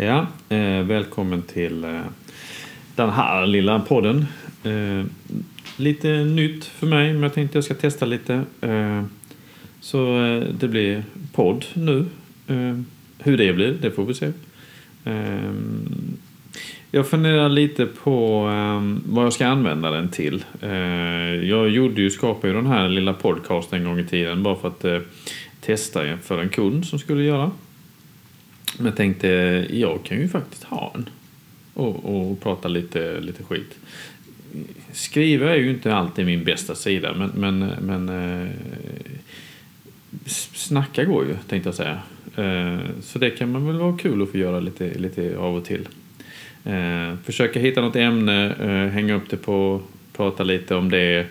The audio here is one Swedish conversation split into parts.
Ja, eh, välkommen till eh, den här lilla podden. Eh, lite nytt för mig, men jag tänkte jag ska testa lite. Eh, så eh, det blir podd nu. Eh, hur det blir, det får vi se. Eh, jag funderar lite på eh, vad jag ska använda den till. Eh, jag gjorde ju, skapade ju den här lilla podcasten en gång i tiden bara för att eh, testa för en kund som skulle göra. Men jag tänkte, jag kan ju faktiskt ha en. Och, och prata lite, lite skit. Skriva är ju inte alltid min bästa sida, men, men, men eh, snacka går ju, tänkte jag säga. Eh, så det kan man väl vara kul att få göra lite, lite av och till. Eh, försöka hitta något ämne, eh, hänga upp det på, prata lite om det.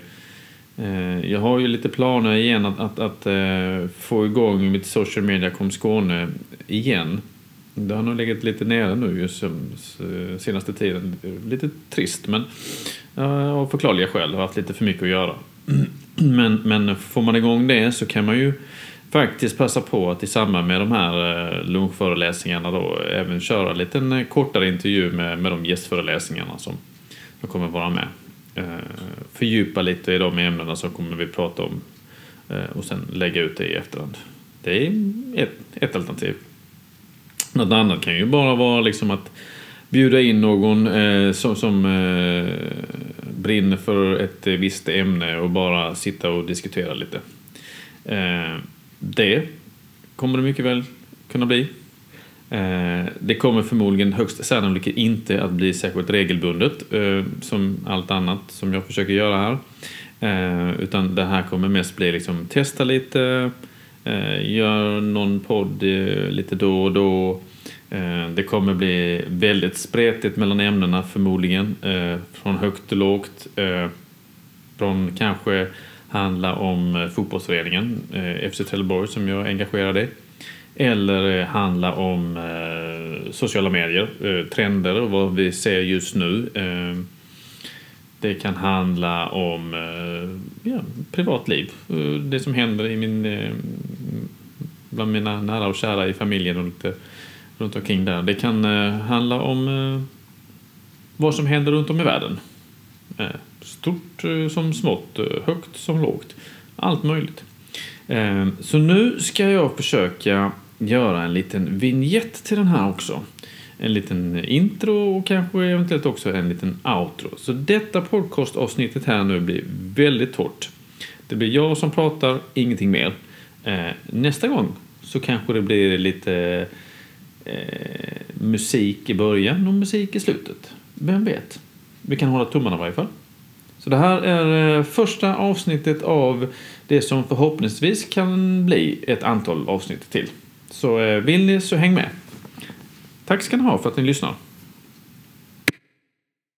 Eh, jag har ju lite planer igen att, att, att eh, få igång mitt social media kom Skåne igen. Det har nog legat lite nere nu just senaste tiden. Lite trist men uh, av förklarliga skäl har haft lite för mycket att göra. Men, men får man igång det så kan man ju faktiskt passa på att i samband med de här eh, lunchföreläsningarna då även köra en liten eh, kortare intervju med, med de gästföreläsningarna som, som kommer vara med. Fördjupa lite i de ämnena som kommer vi prata om och sen lägga ut det i efterhand. Det är ett, ett alternativ. Något annat kan ju bara vara liksom att bjuda in någon eh, som, som eh, brinner för ett eh, visst ämne och bara sitta och diskutera lite. Eh, det kommer det mycket väl kunna bli. Eh, det kommer förmodligen högst sannolikt inte att bli särskilt regelbundet eh, som allt annat som jag försöker göra här. Eh, utan det här kommer mest bli liksom testa lite, eh, Eh, gör någon podd eh, lite då och då. Eh, det kommer bli väldigt spretigt mellan ämnena förmodligen. Från högt till lågt. Från kanske handla om fotbollsföreningen FC Trelleborg som jag är engagerad i. Eller handla om sociala medier, trender och vad vi ser just nu. Det kan handla om ja, privatliv, det som händer i min, bland mina nära och kära i familjen och lite runt omkring där. Det kan eh, handla om eh, vad som händer runt om i världen. Eh, stort eh, som smått, eh, högt som lågt. Allt möjligt. Eh, så nu ska jag försöka göra en liten vignett till den här också. En liten intro och kanske eventuellt också en liten outro. Så detta podcastavsnittet här nu blir väldigt torrt. Det blir jag som pratar, ingenting mer. Eh, nästa gång så kanske det blir lite eh, musik i början och musik i slutet. Vem vet? Vi kan hålla tummarna i varje fall. Så det här är eh, första avsnittet av det som förhoppningsvis kan bli ett antal avsnitt till. Så eh, vill ni så häng med. Tack ska ni ha för att ni lyssnar.